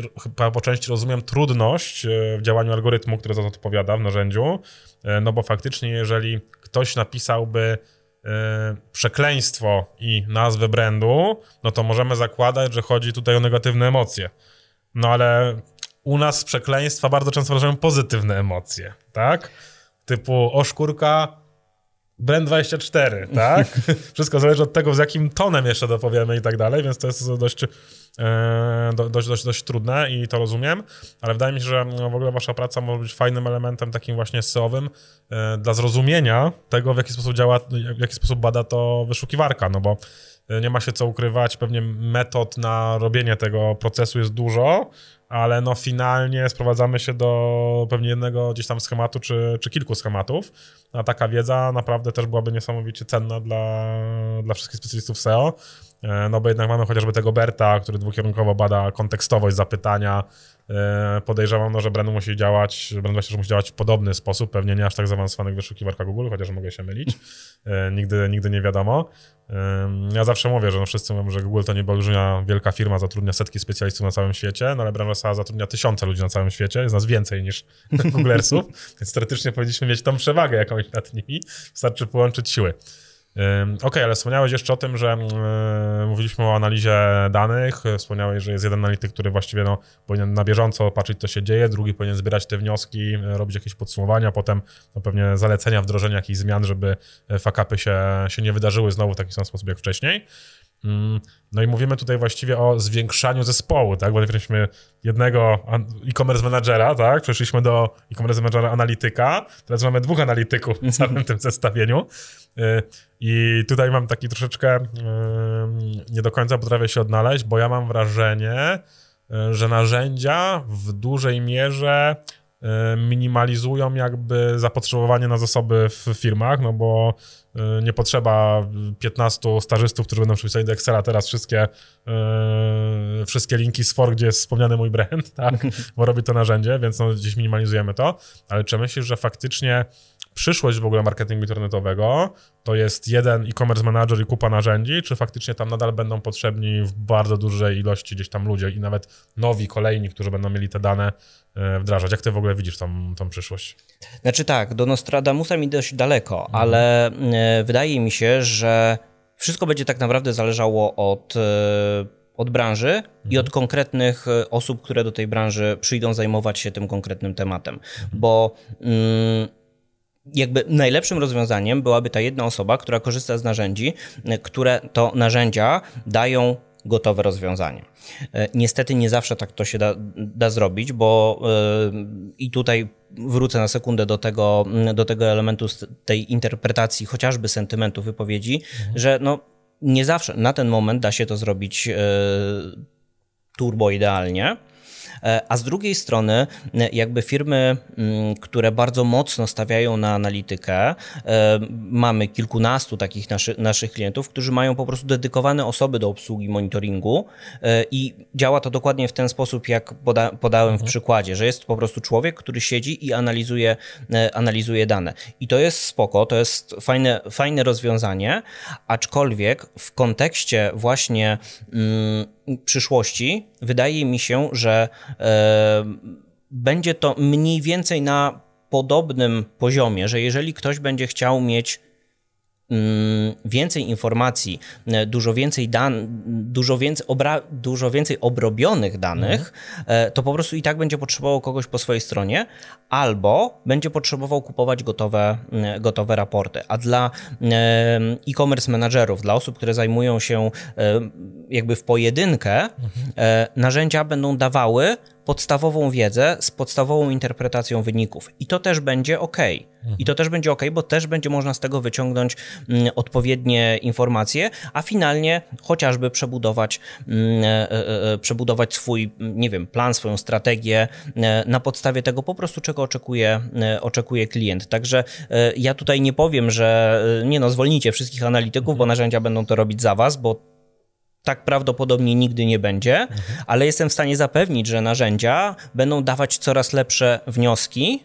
po części rozumiem trudność w działaniu algorytmu, który za to odpowiada w narzędziu, E, no bo faktycznie, jeżeli ktoś napisałby e, przekleństwo i nazwę brandu, no to możemy zakładać, że chodzi tutaj o negatywne emocje. No ale u nas przekleństwa bardzo często wyrażają pozytywne emocje, tak? Typu oszkurka, Brand 24, tak? Wszystko zależy od tego, z jakim tonem jeszcze dopowiemy i tak dalej, więc to jest dość E, dość, dość, dość trudne i to rozumiem, ale wydaje mi się, że no, w ogóle wasza praca może być fajnym elementem takim właśnie SEO-owym e, dla zrozumienia tego, w jaki sposób działa, w jaki sposób bada to wyszukiwarka, no bo e, nie ma się co ukrywać, pewnie metod na robienie tego procesu jest dużo, ale no finalnie sprowadzamy się do pewnie jednego gdzieś tam schematu, czy, czy kilku schematów, a taka wiedza naprawdę też byłaby niesamowicie cenna dla, dla wszystkich specjalistów SEO, E, no bo jednak mamy chociażby tego Berta, który dwukierunkowo bada kontekstowość zapytania. E, podejrzewam, no, że Brand musi działać, Brand właśnie musi działać w podobny sposób, pewnie nie aż tak zaawansowanych wyszukiwarka Google, chociaż mogę się mylić. E, nigdy, nigdy nie wiadomo. Ja zawsze mówię, że no wszyscy mówią, że Google to nie olbrzymia wielka firma, zatrudnia setki specjalistów na całym świecie, no ale Brandosa zatrudnia tysiące ludzi na całym świecie, jest nas więcej niż Googlersów, więc teoretycznie powinniśmy mieć tą przewagę jakąś nad nimi, wystarczy połączyć siły. Okej, okay, ale wspomniałeś jeszcze o tym, że mówiliśmy o analizie danych, wspomniałeś, że jest jeden analityk, który właściwie no, powinien na bieżąco patrzeć, co się dzieje, drugi powinien zbierać te wnioski, robić jakieś podsumowania, potem no, pewnie zalecenia, wdrożenia jakichś zmian, żeby fakapy się, się nie wydarzyły znowu w taki sam sposób jak wcześniej. Mm, no i mówimy tutaj właściwie o zwiększaniu zespołu, tak? Bo mieliśmy jednego e-commerce managera, tak? Przeszliśmy do e-commerce managera analityka, teraz mamy dwóch analityków w całym tym zestawieniu. Y, I tutaj mam taki troszeczkę, y, nie do końca potrafię się odnaleźć, bo ja mam wrażenie, y, że narzędzia w dużej mierze minimalizują jakby zapotrzebowanie na zasoby w firmach, no bo nie potrzeba 15 stażystów, którzy będą przepisali do Excela teraz wszystkie, wszystkie linki z for, gdzie jest wspomniany mój brand, tak, bo robi to narzędzie, więc no gdzieś minimalizujemy to, ale czy myślisz, że faktycznie przyszłość w ogóle marketingu internetowego to jest jeden e-commerce manager i kupa narzędzi, czy faktycznie tam nadal będą potrzebni w bardzo dużej ilości gdzieś tam ludzie i nawet nowi, kolejni, którzy będą mieli te dane e, wdrażać. Jak ty w ogóle widzisz tą, tą przyszłość? Znaczy tak, do Nostradamusa mi dość daleko, mhm. ale e, wydaje mi się, że wszystko będzie tak naprawdę zależało od e, od branży i od konkretnych osób, które do tej branży przyjdą zajmować się tym konkretnym tematem. Bo mm, jakby najlepszym rozwiązaniem byłaby ta jedna osoba, która korzysta z narzędzi, e, które to narzędzia dają gotowe rozwiązanie. E, niestety nie zawsze tak to się da, da zrobić, bo yy, i tutaj wrócę na sekundę do tego, do tego elementu tej interpretacji, chociażby sentymentu wypowiedzi, mhm. że no nie zawsze na ten moment da się to zrobić yy, turbo idealnie. E, a z drugiej strony, e, jakby firmy, mm, które bardzo mocno stawiają na analitykę, e, mamy kilkunastu takich naszy, naszych klientów, którzy mają po prostu dedykowane osoby do obsługi monitoringu i działa to dokładnie w ten sposób, jak poda, podałem mhm. w przykładzie, że jest po prostu człowiek, który siedzi i analizuje, analizuje dane. I to jest spoko, to jest fajne, fajne rozwiązanie, aczkolwiek w kontekście właśnie mm, przyszłości wydaje mi się, że e, będzie to mniej więcej na podobnym poziomie, że jeżeli ktoś będzie chciał mieć więcej informacji, e, dużo więcej dan, dużo więcej, obra, dużo więcej obrobionych danych, mhm. to po prostu i tak będzie potrzebował kogoś po swojej stronie, albo będzie potrzebował kupować gotowe, mm, gotowe raporty. A dla e-commerce managerów, dla osób, które zajmują się jakby w pojedynkę, mhm. narzędzia będą dawały podstawową wiedzę z podstawową interpretacją wyników. I to też będzie ok. I to też będzie ok, bo też będzie można z tego wyciągnąć mm, odpowiednie informacje, a finalnie chociażby przebudować, mm, e, e, e, przebudować swój, nie wiem, plan, swoją strategię na podstawie tego po prostu, czego oczekuje, oczekuje klient. Także ja tutaj nie powiem, że nie no, zwolnijcie wszystkich analityków, bo narzędzia będą to robić za was, bo tak prawdopodobnie nigdy nie będzie, mhm. ale jestem w stanie zapewnić, że narzędzia będą dawać coraz lepsze wnioski,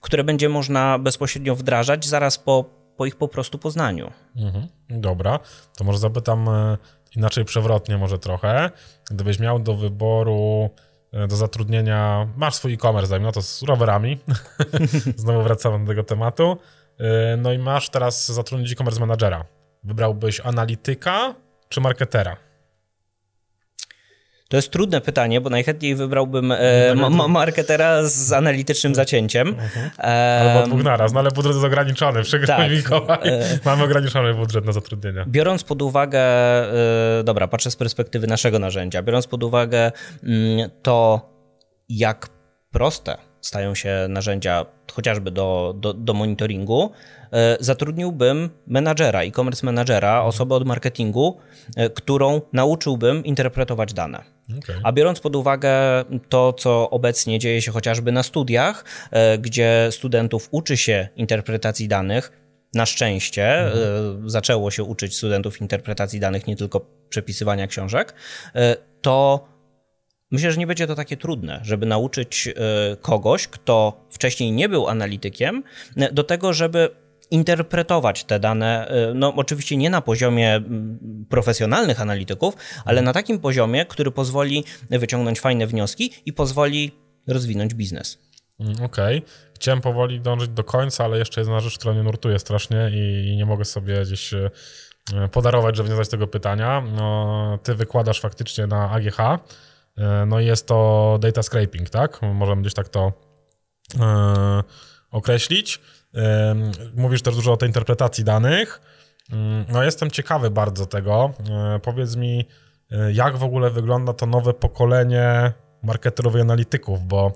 które będzie można bezpośrednio wdrażać zaraz po, po ich po prostu poznaniu. Mhm. Dobra, to może zapytam e, inaczej przewrotnie może trochę. Gdybyś miał do wyboru e, do zatrudnienia, masz swój e-commerce, dajmy no to z rowerami, znowu wracamy do tego tematu, e, no i masz teraz zatrudnić e-commerce managera. Wybrałbyś analityka czy marketera? To jest trudne pytanie, bo najchętniej wybrałbym e, ma marketera z analitycznym zacięciem. Mhm. E, Albo dwóch naraz, no ale budżet jest ograniczony, przykro tak. Mikołaj. E, Mamy ograniczony budżet na zatrudnienie. Biorąc pod uwagę, e, dobra, patrzę z perspektywy naszego narzędzia, biorąc pod uwagę mm, to, jak proste stają się narzędzia chociażby do, do, do monitoringu, e, zatrudniłbym menadżera, e-commerce menadżera, osobę od marketingu, e, którą nauczyłbym interpretować dane. Okay. A biorąc pod uwagę to, co obecnie dzieje się chociażby na studiach, e, gdzie studentów uczy się interpretacji danych, na szczęście mhm. zaczęło się uczyć studentów interpretacji danych, nie tylko przepisywania książek, to Myślę, że nie będzie to takie trudne, żeby nauczyć e, kogoś, kto wcześniej nie był analitykiem, e, do tego, żeby interpretować te dane, e, no oczywiście nie na poziomie profesjonalnych analityków, ale na takim poziomie, który pozwoli wyciągnąć fajne wnioski i pozwoli rozwinąć biznes. Mm, okej. Okay. Chciałem powoli dążyć do końca, ale jeszcze jedna rzecz, która mnie nurtuje strasznie i nie mogę sobie gdzieś podarować, żeby nie zadać tego pytania. No, ty wykładasz faktycznie na AGH no i jest to data scraping, tak? Możemy gdzieś tak to określić. E, mówisz też dużo o tej interpretacji danych. Mm, no jestem ciekawy bardzo tego. Powiedz mi, jak w ogóle wygląda to nowe pokolenie marketerów i analityków, bo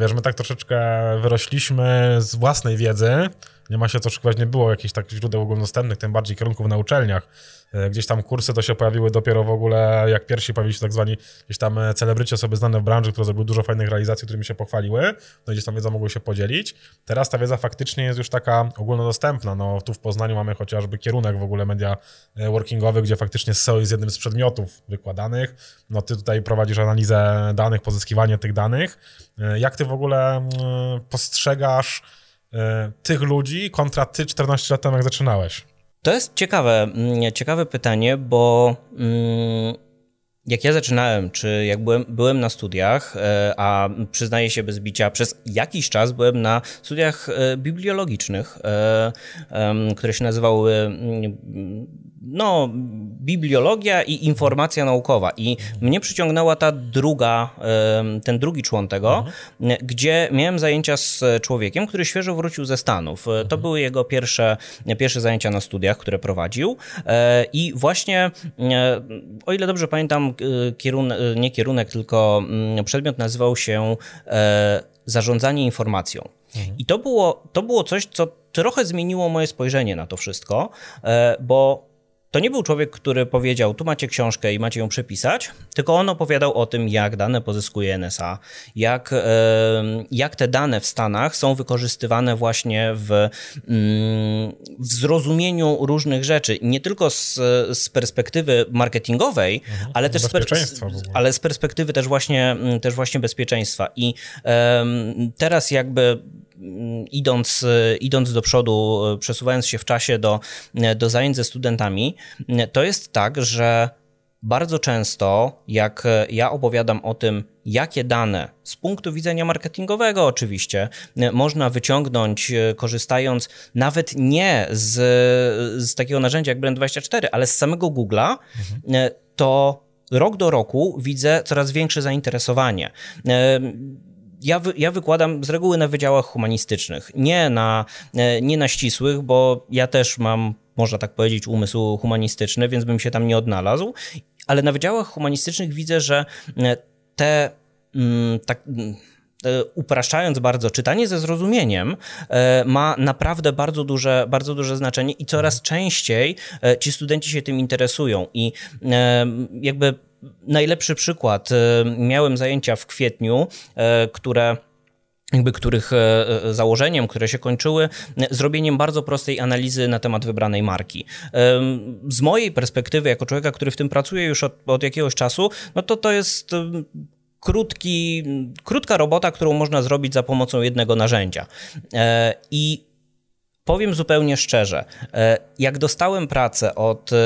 wiesz, my tak troszeczkę wyrośliśmy z własnej wiedzy, nie ma się co szykować, nie było jakichś takich źródeł ogólnodostępnych, tym bardziej kierunków na uczelniach. E, gdzieś tam kursy to się pojawiły dopiero w ogóle, jak pierwsi pojawili się tak zwani gdzieś tam e, celebryci, osoby znane w branży, które zrobiły dużo fajnych realizacji, którymi się pochwaliły, no i gdzieś tam wiedza mogły się podzielić. Teraz ta wiedza faktycznie jest już taka ogólnodostępna, no tu w Poznaniu mamy chociażby kierunek w ogóle media e, workingowy, gdzie faktycznie SEO jest jednym z przedmiotów wykładanych, no ty tutaj prowadzisz analizę danych, pozyskiwanie tych danych. Jak ty w ogóle mm, postrzegasz tych ludzi kontra ty 14 lat temu, jak zaczynałeś? To jest ciekawe, mm, ciekawe pytanie, bo mm, jak ja zaczynałem, czy jak byłem, byłem na studiach, e, a przyznaję się bez bicia, przez jakiś czas byłem na studiach e, bibliologicznych, które się nazywały mm, no, bibliologia i informacja naukowa. I mnie przyciągnęła ta druga, ten drugi człon tego, mhm. gdzie miałem zajęcia z człowiekiem, który świeżo wrócił ze Stanów. To mhm. były jego pierwsze, pierwsze zajęcia na studiach, które prowadził. E, I właśnie, e, o ile dobrze pamiętam, e, kierunek, nie kierunek, tylko mm, przedmiot nazywał się zarządzanie informacją. Mhm. I to było, to było coś, co trochę zmieniło moje spojrzenie na to wszystko, bo to nie był człowiek, który powiedział, tu macie książkę i macie ją przepisać, tylko on opowiadał o tym, jak dane pozyskuje NSA, jak, jak te dane w Stanach są wykorzystywane właśnie w, mm, w zrozumieniu różnych rzeczy. Nie tylko z, z perspektywy marketingowej, mhm. ale też z, ale z perspektywy też właśnie, też właśnie bezpieczeństwa. I teraz jakby idąc, idąc do przodu, przesuwając się w czasie do, do zajęć ze studentami, to jest tak, że bardzo często, jak ja opowiadam o tym, jakie dane z punktu widzenia marketingowego, oczywiście, można wyciągnąć, korzystając nawet nie z, z takiego narzędzia jak Brand24, ale z samego Google'a, mhm. to rok do roku widzę coraz większe zainteresowanie ja, wy, ja wykładam z reguły na wydziałach humanistycznych, nie na, e, nie na ścisłych, bo ja też mam, można tak powiedzieć, umysł humanistyczny, więc bym się tam nie odnalazł, ale na wydziałach humanistycznych widzę, że e, te mm, tak mm, e, upraszczając bardzo, czytanie ze zrozumieniem ma naprawdę bardzo duże, bardzo duże znaczenie i coraz częściej ci studenci się tym interesują i jakby najlepszy przykład. E, miałem zajęcia w kwietniu, e, które jakby których e, założeniem, które się kończyły zrobieniem bardzo prostej analizy na temat wybranej marki. Z mojej perspektywy, jako człowieka, który w tym pracuje już od, od jakiegoś czasu, no to to jest krótki, krótka robota, którą można zrobić za pomocą jednego narzędzia. I Powiem zupełnie szczerze, e, jak dostałem pracę od e,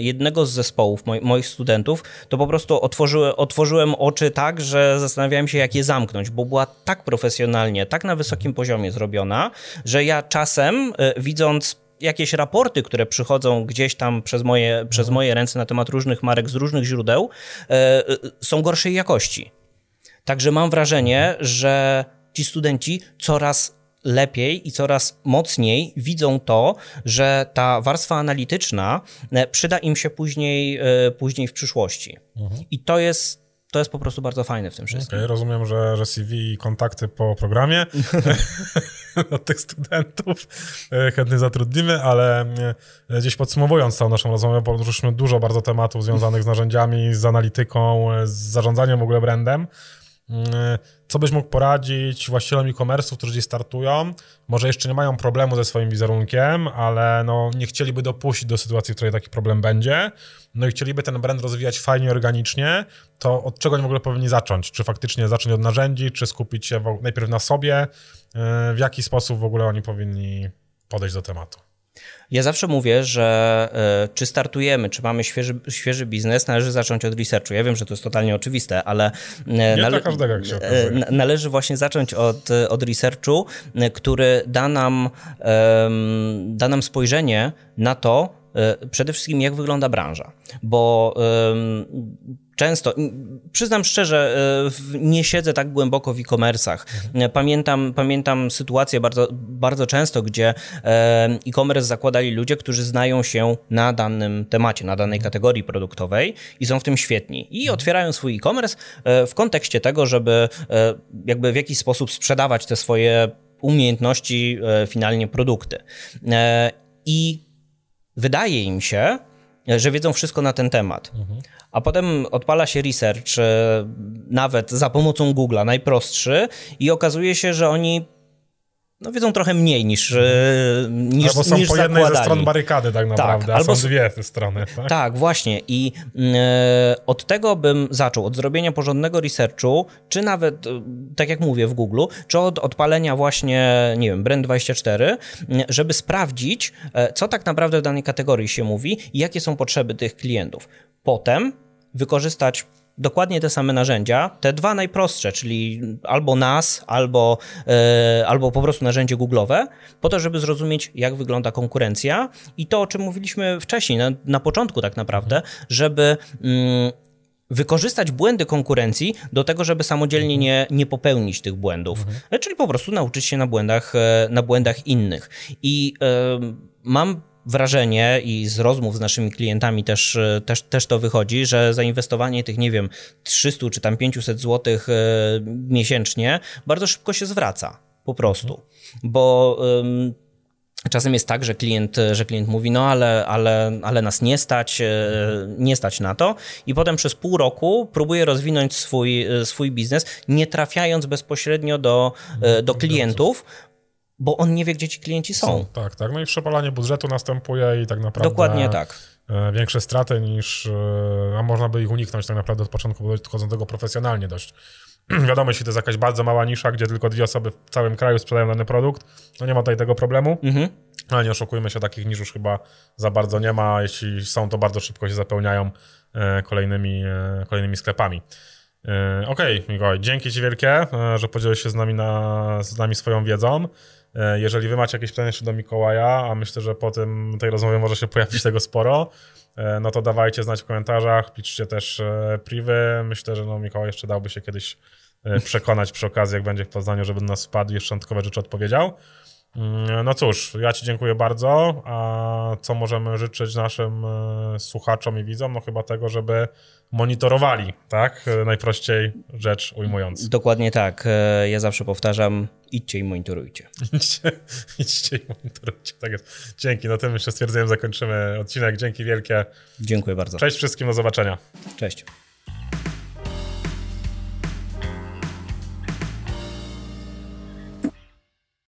jednego z zespołów moich studentów, to po prostu otworzyłem, otworzyłem oczy tak, że zastanawiałem się, jak je zamknąć, bo była tak profesjonalnie, tak na wysokim poziomie zrobiona, że ja czasem e, widząc jakieś raporty, które przychodzą gdzieś tam przez moje, przez mhm. moje ręce na temat różnych marek z różnych źródeł, są gorszej jakości. Także mam wrażenie, że ci studenci coraz lepiej i coraz mocniej widzą to, że ta warstwa analityczna e, przyda im się później, e, później w przyszłości. Mhm. I to jest to jest po prostu bardzo fajne w tym wszystkim. Okay, rozumiem, że, że CV i kontakty po programie od tych studentów e, chętnie zatrudnimy, ale gdzieś podsumowując całą naszą rozmowę, poruszyliśmy dużo bardzo tematów związanych z narzędziami, z analityką, z zarządzaniem w ogóle brandem. Mm, co byś mógł poradzić właścicielom e-commerce'ów, którzy startują? Może jeszcze nie mają problemu ze swoim wizerunkiem, ale no, nie chcieliby dopuścić do sytuacji, w której taki problem będzie, no i chcieliby ten brand rozwijać fajnie, organicznie, to od czego oni w ogóle powinni zacząć? Czy faktycznie zacząć od narzędzi, czy skupić się najpierw na sobie? W jaki sposób w ogóle oni powinni podejść do tematu? Ja zawsze mówię, że e, czy startujemy, czy mamy świeży, świeży biznes, należy zacząć od researchu. Ja wiem, że to jest totalnie oczywiste, ale e, nale każdego, e, należy właśnie zacząć od, od researchu, który da nam, da nam spojrzenie na to, przede wszystkim jak wygląda branża, bo często, przyznam szczerze, e, nie siedzę tak głęboko w e-commerce'ach. Mhm. Pamiętam, pamiętam sytuację bardzo, bardzo często, gdzie e, e-commerce zakładali ludzie, którzy znają się na danym temacie, na danej mhm. kategorii produktowej i są w tym świetni. I mhm. otwierają swój e-commerce e, w kontekście tego, żeby jakby w jakiś sposób sprzedawać te swoje umiejętności, finalnie produkty. I wydaje im się, że wiedzą wszystko na ten temat. Mhm a potem odpala się research, e, nawet za pomocą Google'a, najprostszy, i okazuje się, że oni no, wiedzą trochę mniej niż, e, niż Albo są niż po jednej zakładali. ze stron barykady tak naprawdę, tak, albo są dwie te strony. Tak, tak właśnie i e, od tego bym zaczął, od zrobienia porządnego researchu, czy nawet, e, tak jak mówię w Google, czy od odpalenia właśnie, nie wiem, Brand24, żeby sprawdzić, co tak naprawdę w danej kategorii się mówi i jakie są potrzeby tych klientów. Potem wykorzystać dokładnie te same narzędzia, te dwa najprostsze, czyli albo NAS, albo, e, albo po prostu narzędzie Google'owe, po to, żeby zrozumieć, jak wygląda konkurencja i to, o czym mówiliśmy wcześniej, na, na początku tak naprawdę, żeby. Mm, wykorzystać błędy konkurencji do tego, żeby samodzielnie nie, nie popełnić tych błędów. Mhm. Czyli po prostu nauczyć się na błędach, e, na błędach innych. I y, mam wrażenie i z rozmów z naszymi klientami też, e, też, też to wychodzi, że zainwestowanie tych, nie wiem, 300 czy tam 500 zł miesięcznie bardzo szybko się zwraca. Po prostu. Bo Czasem jest tak, że klient, że klient mówi, no ale, ale, ale nas nie stać, e, nie stać na to i potem przez pół roku próbuje rozwinąć swój, e, swój biznes, nie trafiając bezpośrednio do, e, do klientów, bo on nie wie, gdzie ci klienci są. są. Tak, tak. No i przepalanie budżetu następuje i tak naprawdę... Dokładnie tak. Większe straty niż, a można by ich uniknąć tak naprawdę od początku, podchodząc do tego profesjonalnie dość. Wiadomo, jeśli to jest jakaś bardzo mała nisza, gdzie tylko dwie osoby w całym kraju sprzedają dany produkt, no nie ma tutaj tego problemu. Mhm. Ale nie oszukujmy się, takich nisz już chyba za bardzo nie ma. Jeśli są, to bardzo szybko się zapełniają e, kolejnymi, e, kolejnymi sklepami. E, okej, okay, Mikołaj, dzięki Ci wielkie, że podzieliłeś się z nami, na, z nami swoją wiedzą. Jeżeli Wy macie jakieś pytania jeszcze do Mikołaja, a myślę, że po tym tej rozmowie może się pojawić tego sporo, no to dawajcie znać w komentarzach, piszcie też privy. Myślę, że no Mikołaj jeszcze dałby się kiedyś E, przekonać przy okazji, jak będzie w Poznaniu, żeby do nas wpadł i szczątkowe rzeczy odpowiedział. Mm, no cóż, ja Ci dziękuję bardzo. A co możemy życzyć naszym e, słuchaczom i widzom? No chyba tego, żeby monitorowali, tak? E, najprościej rzecz ujmując. Dokładnie tak. Ja zawsze powtarzam, idźcie i monitorujcie. idźcie, idźcie i monitorujcie, tak jest. Dzięki, no tym jeszcze stwierdzeniem zakończymy odcinek. Dzięki wielkie. Dziękuję bardzo. Cześć wszystkim, do zobaczenia. Cześć.